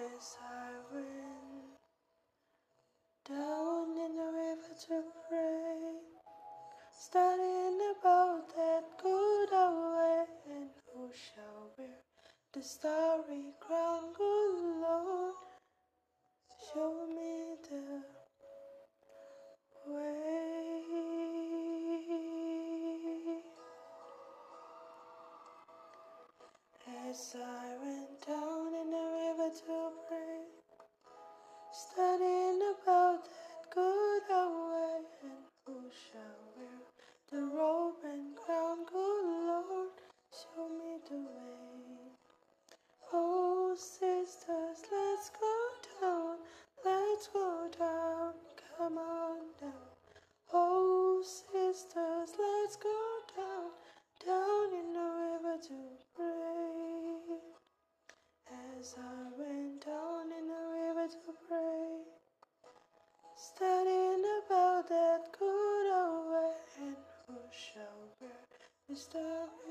as I went down in the river to pray, studying about that good old way, and who shall wear the starry crown. stop